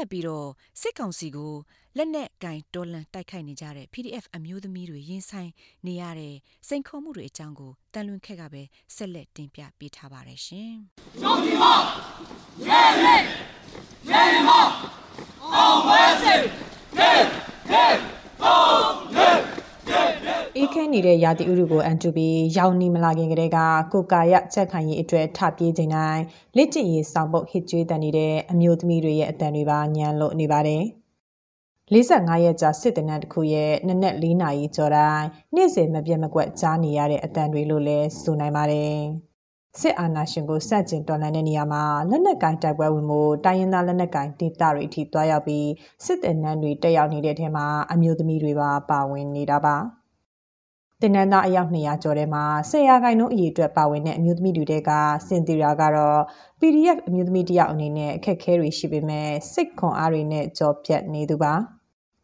လက်ပြီးတော့စစ်ကောင်စီကိုလက်နက်ကင်တော်လန်တိုက်ခိုက်နေကြတဲ့ PDF အမျိုးသမီးတွေရင်ဆိုင်နေရတဲ့စိန်ခေါ်မှုတွေအကြောင်းကိုတန်လွင်ခက်ကပဲဆက်လက်တင်ပြပေးထားပါတယ်ရှင်။ရုံဒီမရဲရဲရဲမအောင်ဝဲစိကေကေပုံနေအေး ခဲနေတဲ့ရာသီဥတုကိုအန်တူပြီးရောင်နေမလာခင်ကတည်းကကိုကာရချက်ခိုင်ရေးအတွက်ထပြေးချိန်တိုင်းလက်ကျင်ရေးဆောင်ပုတ်ဟစ်ကျွေးတန်နေတဲ့အမျိုးသမီးတွေရဲ့အတန်တွေပါညံလို့နေပါတယ်45ရက်ကြာစစ်တနက်တစ်ခုရဲ့နနက်4နာရီကျော်တိုင်းနေ့စဉ်မပြတ်မကွက်ကြားနေရတဲ့အတန်တွေလို့လည်းဆိုနိုင်ပါတယ်စစ်အာဏာရှင်ကိုစန့်ကျင်တော်လှန်တဲ့နေရာမှာလက်နက်ကင်တိုက်ပွဲဝင်မှုတိုင်းရင်းသားလက်နက်ကင်ဒေသတွေအထိတွားရောက်ပြီးစစ်တပ်နန်းတွေတက်ရောက်နေတဲ့ထဲမှာအမျိုးသမီးတွေပါပါဝင်နေတာပါ။ တင်နန်းသားအယောက်200ကျော်ထဲမှာဆယ်ရာခိုင်နှုန်းအရေးအတွက်ပါဝင်တဲ့အမျိုးသမီးတွေကစင်တီရာကတော့ PDF အမျိုးသမီးတယောက်အနေနဲ့အခက်အခဲတွေရှိပေမဲ့စိတ်ခွန်အားတွေနဲ့ကြော်ပြတ်နေသူပါ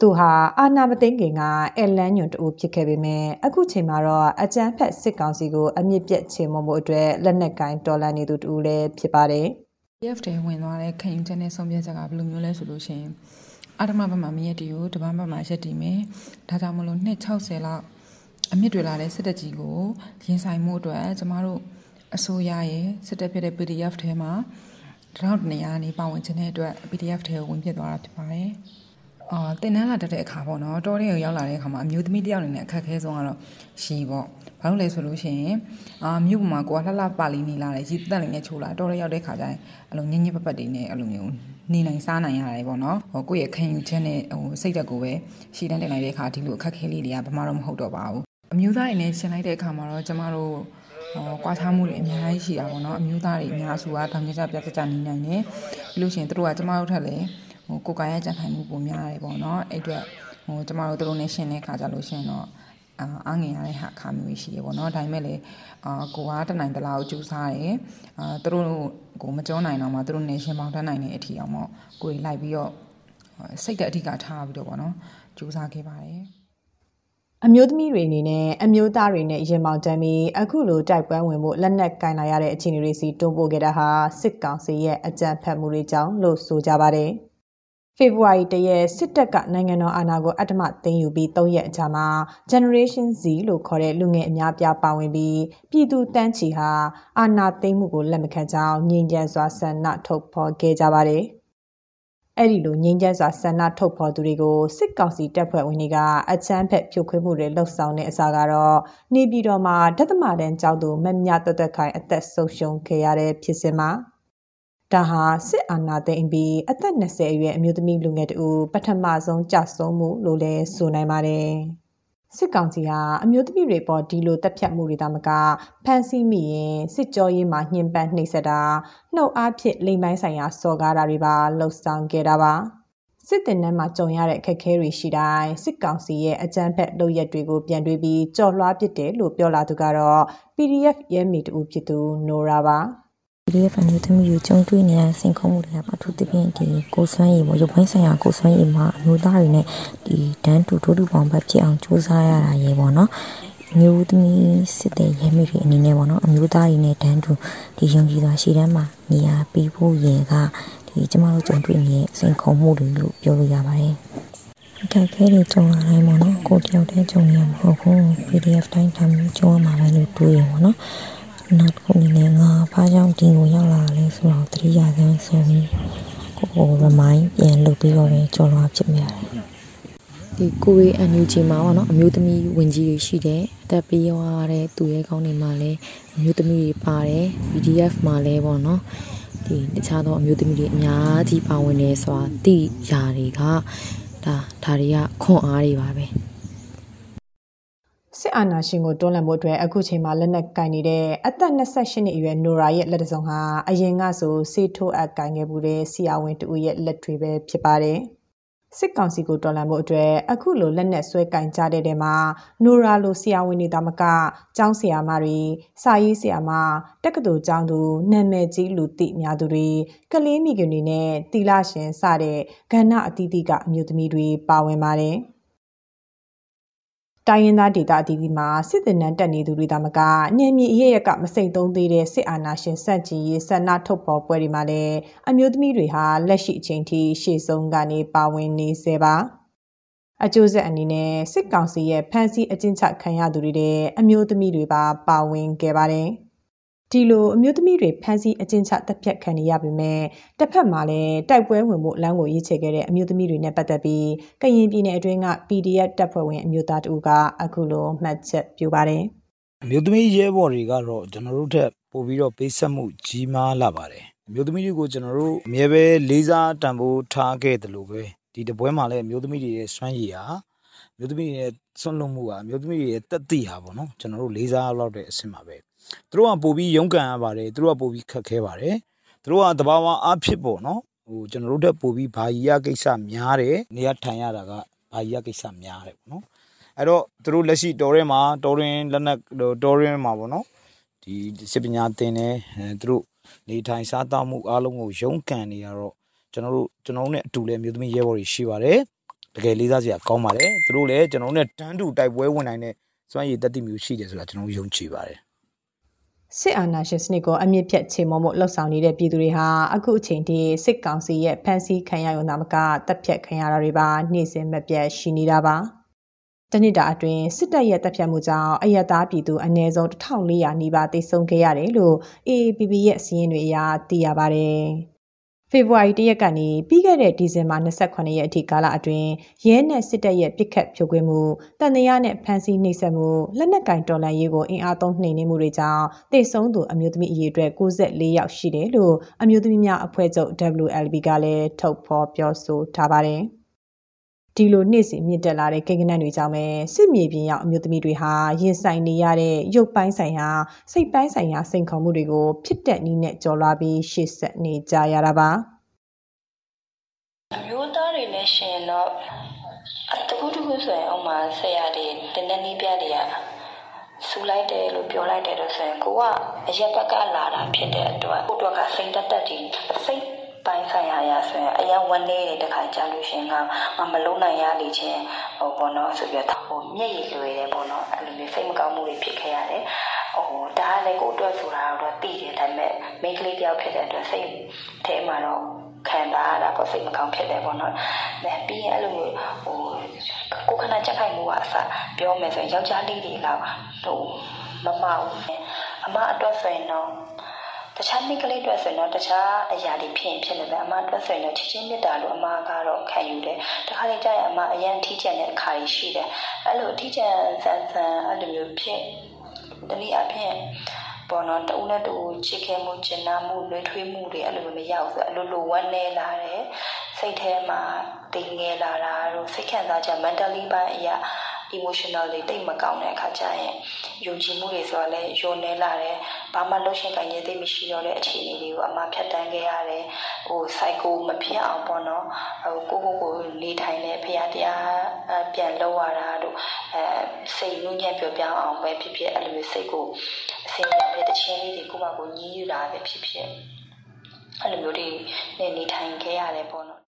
သူဟာအာနာမသိန်းခင်ကအလန်ညွန်တူဖြစ်ခဲ့ပေမဲ့အခုချိန်မှာတော့အကြမ်းဖက်စစ်ကောင်စီကိုအမြင့်ပြတ်ချေမှုမှုအတွက်လက်နက်ကင်တော်လှန်နေသူတူလည်းဖြစ်ပါတယ်။ PF တဲဝင်သွားတဲ့ခင်ယူချက်နဲ့ဆုံးဖြတ်ချက်ကဘယ်လိုမျိုးလဲဆိုလို့ရှိရင်အာဓမဘက်မှာမရက်တီကိုတပန်းဘက်မှာရက်တီမယ်။ဒါကြောင့်မလို့260လောက် အမြင့်တွေလာတဲ့စစ်တပ်ကြီးကိုရင်ဆိုင်မှုအတွက်ကျမတို့အစိုးရရဲ့စစ်တပ်ဖြစ်တဲ့ PDF ထဲမှာတရောင်းနေရာနေပါဝင်ခြင်းတဲ့အတွက် PDF ထဲကိုဝင်ပြသွားတာဖြစ်ပါတယ်။အာတင်နန်းလာတက်တဲ့အခါပေါ့နော်တော်တဲ့ကိုရောက်လာတဲ့အခါမှာအမျိုးသမီးတယောက်အနေနဲ့အခက်အခဲဆုံးကတော့ရှည်ပေါ့။ဘာလို့လဲဆိုလို့ရှိရင်အာမြို့ပေါ်မှာကိုကလှလှပါလီနေလာတယ်ရီတက်လေးနဲ့ချိုးလာတော်တဲ့ရောက်တဲ့ခါကျရင်အဲ့လိုညင်ညင်ပပတ်တွေနဲ့အဲ့လိုမျိုးနေနိုင်စားနိုင်ရတယ်ပေါ့နော်ဟိုကိုယ့်ရဲ့ခံယူချက်နဲ့ဟိုစိတ်ဓာတ်ကိုပဲရှည်တန်းတင်လိုက်တဲ့အခါဒီလိုအခက်ခဲလေးတွေကဘာမှတော့မဟုတ်တော့ပါဘူး အမျိုးသားတွေနဲ့ရှင်းလိုက်တဲ့အခါမှာတော့ကျမတို့ဟောကွာခြားမှုတွေအများကြီးရှိတာပေါ့နော်အမျိုးသားတွေအများစုကတောင်ကျကြပြကြနေနိုင်တယ်ပြီးလို့ရှိရင်တို့ကကျမတို့ထက်လည်းဟိုကိုယ်ကာယကြံခိုင်မှုပုံများတယ်ပေါ့နော်အဲ့အတွက်ဟိုကျမတို့တို့နဲ့ရှင်းတဲ့အခါကြလို့ရှိရင်တော့အာအငင်ရတဲ့ဟာခါမျိုးရှိရေပေါ့နော်ဒါပေမဲ့လေအာကိုကတနိုင်တလားကိုကြိုးစားတယ်အာသူတို့ကိုမကြောနိုင်တော့မှသူတို့နေရှင်းပေါင်းတတ်နိုင်တဲ့အထီအောင်ပေါ့ကိုယ်လိုက်ပြီးတော့စိတ်တဲ့အဓိကထားပြီးတော့ပေါ့နော်ကြိုးစားခဲ့ပါတယ် အမျိုးသမီးတွေအနေနဲ့အမျိုးသားတွေနဲ့ရင်မောင်တမ်းပြီးအခုလိုတိုက်ပွဲဝင်မှုလက်နက်ကင်လာရတဲ့အခြေအနေတွေစီတွန်းပို့ခဲ့တာဟာစစ်ကောင်စီရဲ့အကြမ်းဖက်မှုတွေကြောင့်လို့ဆိုကြပါတယ်။ဖေဖော်ဝါရီတရက်စစ်တပ်ကနိုင်ငံတော်အာဏာကိုအတ္တမသိမ်းယူပြီး၃ရက်အကြာမှာ Generation Z လို့ခေါ်တဲ့လူငယ်အများပြားပါဝင်ပြီးပြည်သူတန်းချီဟာအာဏာသိမ်းမှုကိုလက်မခံကြောင်းငြိမ်းချမ်းစွာဆန္ဒထုတ်ဖော်ခဲ့ကြပါတယ်။ အဲ့ဒီလိုငြိမ်းချမ်းစွာဆန္ဒထုတ်ဖော်သူတွေကိုစစ်ကောင်စီတပ်ဖွဲ့ဝင်တွေကအချမ်းဖက်ဖြိုခွင်းမှုတွေလှုပ်ဆောင်တဲ့အစားကတော့နေပြည်တော်မှာဒသမတန်ကျောင်းသူမမြတ်တွတ်တွတ်ခိုင်အသက်ဆုံးရှုံးခဲ့ရတဲ့ဖြစ်စဉ်မှာဒါဟာစစ်အာဏာသိမ်းပြီးအသက်20အရွယ်အမျိုးသမီးလူငယ်တူပထမဆုံးကြဆုံးမှုလို့လည်းဆိုနိုင်ပါတယ်။ စစ်ကောင်စီဟာအမျိုးသမီးတွေပေါ်ဒီလိုတပ်ဖြတ်မှုတွေသာမကဖမ်းဆီးမိရင်စစ်ကြောရေးမှာညှဉ်းပန်းနှိပ်စက်တာနှုတ်အားဖြင့်လိမ်ပိုင်းဆိုင်ရာစော်ကားတာတွေပါလှုပ်ဆောင်ခဲ့တာပါစစ်တင်နှမ်းမှာကြုံရတဲ့အခက်အခဲတွေရှိတိုင်းစစ်ကောင်စီရဲ့အကြမ်းဖက်လုပ်ရက်တွေကိုပြန်တွေးပြီးကြော်လွှားပစ်တယ်လို့ပြောလာသူကတော့ PDF ရဲမီတူဖြစ်သူနိုရာပါ PDF အမျိုးသမီးကိုကြုံတွေ့နေရစိန်ခေါ်မှုတွေကအထူးသဖြင့်ဒီကိုဆွမ်းရည်ပေါ့ရုပ်ပိုင်းဆိုင်ရာကိုဆွမ်းရည်မှာအမျိုးသားတွေနဲ့ဒီဒန်းတူတိုးတူပေါင်းဘက်ဖြစ်အောင်စူးစမ်းရတာရေပေါ့နော်မျိုးသမီးစစ်တဲ့ရဲမိတွေအနေနဲ့ပေါ့နော်အမျိုးသားတွေနဲ့ဒန်းတူဒီယုံကြည်စွာရှေ့တန်းမှာနေရာပေးဖို့ရယ်ကဒီကျမတို့ကြုံတွေ့နေတဲ့စိန်ခေါ်မှုတွေလို့ပြောလို့ရပါတယ်အခက်အခဲတွေကြုံလာတိုင်းပေါ့နော်ကိုတယောက်တည်းကြုံနေရမှာမဟုတ်ဘူး PDF တိုင်းတမ်းကြုံရမှာပဲလို့တွေးရပေါ့နော် နောက်တစ်ခုအနေနဲ့ငါဘာကြောင့်ဒီကိုရောက်လာလဲဆိုတော့တတိယဆန်းဆိုပြီးကိုကို remind ပြန်လုပ်ပြီးတော့ပဲကြော်လွားဖြစ်မိရတယ်ဒီကိုရီအန်ယူဂျီမှာပေါ့နော်အမျိုးသမီးဝင်ကြီးတွေရှိတယ်အသက်ပေးရတဲ့သူရဲကောင်းတွေမှာလည်းအမျိုးသမီးတွေပါတယ် PDF မှာလည်းပေါ့နော်ဒီတခြားသောအမျိုးသမီးတွေအများကြီးပါဝင်နေဆိုတာသိຢာတွေကဒါဒါတွေကခွန်အားတွေပါပဲ စစ်အာဏာရှင်ကိုတွန်းလှန်ဖို့အတွက်အခုချိန်မှာလက်နက်ကင်နေတဲ့အသက်28နှစ်အရွယ်နိုရာရဲ့လက်တစုံဟာအရင်ကဆိုစေထိုးအပ်ကင်ခဲ့မှုတဲ့ဆီယာဝင်တူရဲ့လက်တွေပဲဖြစ်ပါတယ်။စစ်ကောင်စီကိုတော်လှန်ဖို့အတွက်အခုလိုလက်နက်ဆွဲကင်ကြတဲ့တဲမှာနိုရာလိုဆီယာဝင်နေတာမကကျောင်းဆီယာမတွေစာရေးဆီယာမတက္ကသိုလ်ကျောင်းသူနာမည်ကြီးလူသိများသူတွေကလေးမိခင်တွေနဲ့တီလာရှင်စတဲ့ကဏ္ဍအသီးသီးကအမျိုးသမီးတွေပါဝင်ပါတယ်။ တိုင်းရင်းသားဒေသအသီးသီးမှာစစ်တပ်နန်းတက်နေသူတွေသာမကနယ်မြေအရရက်ကမစိမ့်သုံးသေးတဲ့စစ်အာဏာရှင်စန့်ကျင်ရေးဆန္ဒထုတ်ဖော်ပွဲတွေမှာလည်းအမျိုးသမီးတွေဟာလက်ရှိအချိန်ထိရှေ့ဆုံးကနေပါဝင်နေစေပါအကျိုးဆက်အနေနဲ့စစ်ကောင်စီရဲ့ဖမ်းဆီးအကျဉ်းချခံရသူတွေတဲ့အမျိုးသမီးတွေပါပါဝင်ခဲ့ပါတယ်။ ဒီလိုအမျိုးသမီးတွေဖမ်းဆီးအကျဉ်းချတပ်ဖြတ်ခံရပေမဲ့တစ်ဖက်မှာလည်းတိုက်ပွဲဝင်မှုလမ်းကိုရွေးချယ်ခဲ့တဲ့အမျိုးသမီးတွေနဲ့ပတ်သက်ပြီးကရင်ပြည်နယ်အတွင်းက PDF တပ်ဖွဲ့ဝင်အမျိုးသားတို့ကအခုလိုမှတ်ချက်ပြုပါတယ်အမျိုးသမီးရဲဘော်တွေကတော့ကျွန်တော်တို့ထက်ပိုပြီးတော့ပေးဆက်မှုကြီးမားလာပါတယ်အမျိုးသမီးတွေကိုကျွန်တော်တို့အမြဲပဲလေးစားတန်ဖိုးထားခဲ့တယ်လို့ပဲဒီတပွဲမှာလည်းအမျိုးသမီးတွေရဲ့စွမ်းရည်ဟာအမျိုးသမီးတွေရဲ့စွန့်လွတ်မှုဟာအမျိုးသမီးတွေရဲ့တက်သိဟာပေါ့နော်ကျွန်တော်တို့လေးစားလောက်တဲ့အဆင့်ပါပဲ သူတို့ကပို့ပြီးရုန်းကန်ရပါတယ်သူတို့ကပို့ပြီးခက်ခဲပါတယ်သူတို့ကတဘာဝအားဖြစ်ပေါ့နော်ဟိုကျွန်တော်တို့တက်ပို့ပြီးဘာကြီးရကိစ္စများတယ်နေရာထိုင်ရတာကဘာကြီးရကိစ္စများတယ်ပေါ့နော်အဲ့တော့သူတို့လက်ရှိတော်ရဲမှာတော်ရင်လက်နက်တော်ရင်မှာပေါ့နော်ဒီစစ်ပညာသင်တယ်သူတို့နေထိုင်စားသောက်မှုအားလုံးကိုရုန်းကန်နေရတော့ကျွန်တော်တို့ကျွန်တော်တို့နဲ့အတူလည်းမြို့သမီးရဲဘော်တွေရှိပါတယ်တကယ်လေးစားစရာကောင်းပါတယ်သူတို့လည်းကျွန်တော်တို့နဲ့တန်းတူတိုက်ပွဲဝင်နိုင်တဲ့စွမ်းရည်တက်တည်မျိုးရှိတယ်ဆိုတာကျွန်တော်ယုံကြည်ပါတယ် စစ်အာဏာရှင်စနစ်ကိုအမြင့်ဖြတ်ချေမှုမှုလှုပ်ဆောင်နေတဲ့ပြည်သူတွေဟာအခုအချိန်ထိစစ်ကောင်စီရဲ့ဖမ်းဆီးခံရရုံသာမကတပ်ဖြတ်ခံရတာတွေပါနှိမ့်စင်မပြတ်ရှိနေတာပါတနစ်တာအတွင်းစစ်တပ်ရဲ့တပ်ဖြတ်မှုကြောင့်အယက်သားပြည်သူအနည်းဆုံး1400နီးပါးတိတ်ဆုံးခဲ့ရတယ်လို့ AAPP ရဲ့စီးရင်တွေအရသိရပါတယ်။ ဖေဖော်ဝါရီ၁ရက်ကနေပြီးခဲ့တဲ့ဒီဇင်ဘာ28ရက်အထိကာလအတွင်းရဲနဲ့စစ်တပ်ရဲ့ပစ်ခတ်ဖြိုခွင်းမှုတန်တရားနဲ့ဖမ်းဆီးနှိပ်စက်မှုလက်နက်ကင်တော်လှန်ရေးကိုအင်အားသုံးနှိမ်နင်းမှုတွေကြောင့်တိတ်ဆုံးသူအမျိုးသမီးအရေအတွက်94ယောက်ရှိတယ်လို့အမျိုးသမီးများအဖွဲ့ချုပ် WLB ကလည်းထုတ်ဖော်ပြောဆိုထားပါတယ်။ ဒီလိုနေ့စဉ်မြင့်တက်လာတဲ့ကိန်းဂဏန်းတွေကြောင့်ပဲစစ်မြေပြင်ရောက်အမျိုးသမီးတွေဟာရင်ဆိုင်နေရတဲ့ရုပ်ပိုင်းဆိုင်ရာစိတ်ပိုင်းဆိုင်ရာစိန်ခေါ်မှုတွေကိုဖြစ်တဲ့နည်းနဲ့ကြော်လွှားပြီးရှေ့ဆက်နေကြရတာပါအမျိုးသားတွေနဲ့ရှင်တော့အတကူတကူဆိုရင်အောက်မှာဆရာတွေတင်းတင်းနီးပြတွေကစူလိုက်တယ်လို့ပြောလိုက်တယ်လို့ဆိုရင်ကိုကအရက်ဘက်ကလာတာဖြစ်တဲ့အတွက်ကိုတော့ကစိတ်တက်တက်ကြီးစိတ် ပိုင်းဆိုင်ရာရဆိုရင်အရင်ဝန်းနေတဲ့တခါကြာလို့ရှင်ကမမလုံးနိုင်ရလေချင်းဟိုဘောနော်ဆိုပြီးတော့ဟိုမျက်ရည်လွယ်တယ်ပေါ့နော်အဲ့လိုမျိုးစိတ်မကောင်းမှုတွေဖြစ်ခဲ့ရတယ်ဟိုဒါကလည်းကိုအတွက်ဆိုတာတော့သိတယ်ဒါပေမဲ့မိန်းကလေးတယောက်ဖြစ်တဲ့အတွက်စိတ်ထဲမှာတော့ခံစားရတာပေါ့စိတ်မကောင်းဖြစ်တယ်ပေါ့နော်။ဒါပြီးရင်အဲ့လိုမျိုးဟိုကိုခဏကြက်ခိုင်မှုကအစပြောမယ်ဆိုရင်ယောက်ျားလေးတွေလောက်ဟိုမမအောင်အမအတွက်ဆိုရင်တော့ တခြားမိကလေးတွေဆိုရင်တော့တခြားအရာတွေဖြစ်ရင်ဖြစ်နေတယ်အမအတွက်ဆိုရင်တော့ချစ်ချင်းမေတ္တာလို့အမကတော့ခံယူတယ်တခါလေကြာရင်အမအရန်ထီးကျန်တဲ့အခါကြီးရှိတယ်အဲ့လိုထီးကျန်ဆန်ဆန်အဲ့လိုမျိုးဖြစ်တနည်းအားဖြင့်ပေါ်တော့တူနဲ့တူချစ်ခဲမှုကျင်နာမှုလွေးထွေးမှုတွေအဲ့လိုမရောက်ဆိုအလိုလိုဝမ်းနေလာတယ်စိတ်ထဲမှာတင်ငယ်လာတာတို့စိတ်ခံစားချက် mentally ပိုင်းအရာ emotional တွေတိတ်မကောင်းတဲ့အခါကျရင်ယုံကြည်မှုတွေဆိုတာလည်းယုံနေလာတယ်ဘာမှလှုပ်ရှင်ကိုင်ရသိမရှိတော့တဲ့အခြေအနေတွေကိုအမှဖြတ်တန်းခဲ့ရတယ်ဟို cycle မဖြစ်အောင်ပေါ့နော်ဟိုကိုကိုကိုနေထိုင်တဲ့ဖရာတရားပြန်လောက်ရတာတို့အဲစိတ်ညှို့ညံ့ပြောပြအောင်ပဲဖြစ်ဖြစ်အဲ့လိုမျိုးစိတ်ကိုအစင်ရတဲ့တခြင်းလေးတွေကိုမှကိုညှိယူတာပဲဖြစ်ဖြစ်အဲ့လိုမျိုးတွေနေနေထိုင်ခဲ့ရတယ်ပေါ့နော်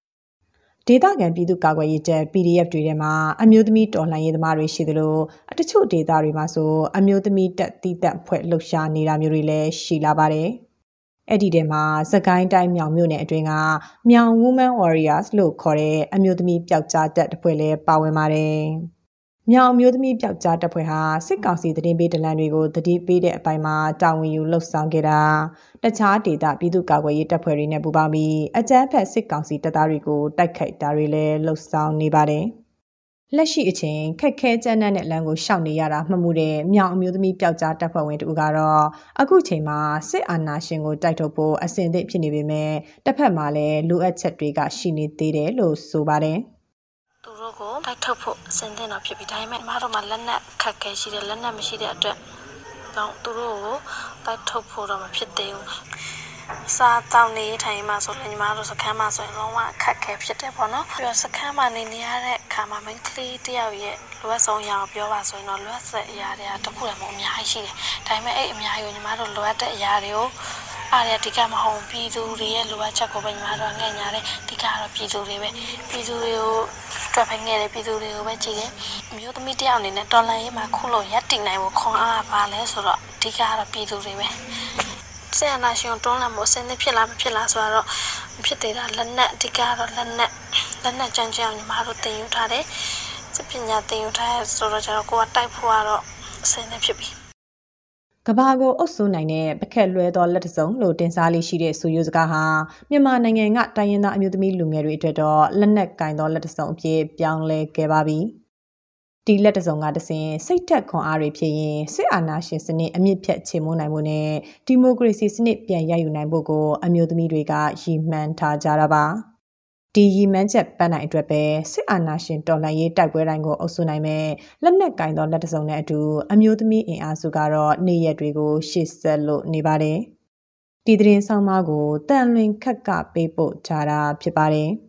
ဒေသခံပြည်သူ့ကာကွယ်ရေးတပ် PDF တွေထဲမှာ အမျိုးသမီးတော်လှန်ရေးသမားတွေ ရှိသလိုအတချို့ဒေသတွေမှာဆို အမျိုးသမီးတပ်တီးတပ်ဖွဲ့ လှုပ်ရှားနေတာမျိုးတွေလည်း ရှိလာပါတယ်။အဲ့ဒီထဲမှာစကိုင်းတိုင်း မြောင်မြို့နယ်အတွင်းကမြောင် Women Warriors လို့ခေါ်တဲ့ အမျိုးသမီးပျောက်ကြားတပ်တစ်ဖွဲ့လည်း ပါဝင်ပါတယ်။ မြောင်မျိုးသမီးပျောက်ကြားတပ်ဖွဲ့ဟာစစ်ကောင်စီတရင်ပေးဒလန်တွေကိုတတိပေးတဲ့အပိုင်းမှာတာဝန်ယူလှုပ်ဆောင်ခဲ့တာတခြားဒေသပြည်သူ့ကာကွယ်ရေးတပ်ဖွဲ့တွေနဲ့ပူးပေါင်းပြီးအကြမ်းဖက်စစ်ကောင်စီတပ်သားတွေကိုတိုက်ခိုက်တာတွေလည်းလှုပ်ဆောင်နေပါတယ်လက်ရှိအချိန်ခက်ခဲကြမ်းတမ်းတဲ့လမ်းကိုရှောင်နေရတာမှတ်မှုတဲ့မြောင်အမျိုးသမီးပျောက်ကြားတပ်ဖွဲ့ဝင်တူကတော့အခုချိန်မှာစစ်အာဏာရှင်ကိုတိုက်ထုတ်ဖို့အစဉ်အသင့်ဖြစ်နေပေမဲ့တစ်ဖက်မှာလည်းလိုအပ်ချက်တွေကရှိနေသေးတယ်လို့ဆိုပါတယ်။ သူတို့ကိုတိုက်ထုတ်ဖို့အစဉ်သင့်တော့ဖြစ်ပြီးဒါပေမဲ့မတို့မှာလက်နက်ခက်ခဲရှိတယ်လက်နက်မရှိတဲ့အတွက်တော့သူတို့ကိုတိုက်ထုတ်ဖို့တော့မဖြစ်သေးဘူးစားတောင်းနေထိုင်မှဆိုရင်ညီမတို့စခန်းမှာဆိုရင်လုံးဝခက်ခဲဖြစ်တယ်ပေါ့နော်ပြီးတော့စခန်းမှာနေနေရတဲ့အခါမှာ main ကလေးတယောက်ရဲ့လိုအပ်ဆုံးအရာကိုပြောပါဆိုရင်တော့လိုအပ်ဆက်အရာတွေကတခုတည်းမဟုတ်အများကြီးရှိတယ်ဒါပေမဲ့အဲ့အများကြီးကိုညီမတို့လိုအပ်တဲ့အရာတွေကို အားရအဓိကမဟုတ်ပြည်သူတွေရဲ့လိုအပ်ချက်ကိုပဲညီမတို့ငဲ့ညာတယ်အဓိကကတော့ပြည်သူတွေပဲပြည်သူတွေကိုတွက်ဖိုင်ခဲ့တယ်ပြည်သူတွေကိုပဲကြည့်တယ်မျိုးသမီးတယောက်အနေနဲ့တော်လန်ရေးမှာခုလို့ရက်တည်နိုင်ဖို့ခွန်အားပါလဲဆိုတော့အဓိကကတော့ပြည်သူတွေပဲဆရာနာရှင်တွန်းလာမှုအစင်းသဖြစ်လားမဖြစ်လားဆိုတော့မဖြစ်သေးတာလက်နက်အဓိကကတော့လက်နက်လက်နက်ကြမ်းကြမ်းညီမတို့တင်ယူထားတယ်စပညာတင်ယူထားဆိုတော့ကျတော့ကိုကတိုက်ဖို့ကတော့အစင်းသဖြစ်ပြီ ကဘာကိုအုပ်စိုးနိုင်တဲ့ပခက်လွဲသောလက်တစုံလို့တင်စားလေးရှိတဲ့ဆိုရိုးစကားဟာမြန်မာနိုင်ငံကတိုင်းရင်းသားအမျိုးသမီးလူငယ်တွေအတွက်တော့လက်နက်ကင်သောလက်တစုံအဖြစ်ပြောင်းလဲခဲ့ပါပြီ။ဒီလက်တစုံကတစဉ်စိတ်သက်ခွန်အားတွေဖြစ်ရင်စစ်အာဏာရှင်စနစ်အမြင့်ဖြတ်ချေမှုန်းနိုင်မှုနဲ့ဒီမိုကရေစီစနစ်ပြန်ရယူနိုင်ဖို့ကိုအမျိုးသမီးတွေကရည်မှန်းထားကြတာပါ။ ဒီရည်မှန်းချက်ပန်းနိုင်အတွက်ပဲစစ်အာဏာရှင်တော်လှန်ရေးတိုက်ပွဲတိုင်းကိုအုပ်စုနိုင်မဲ့လက်နက်ကင်သောလက်တစုံနဲ့အတူအမျိုးသမီးအင်အားစုကတော့နေရက်တွေကိုရှေ့ဆက်လို့နေပါတယ်။ဒီသတင်းဆောင်မကိုတန်လွင်ခက်ကပေးပို့ထားတာဖြစ်ပါတယ်။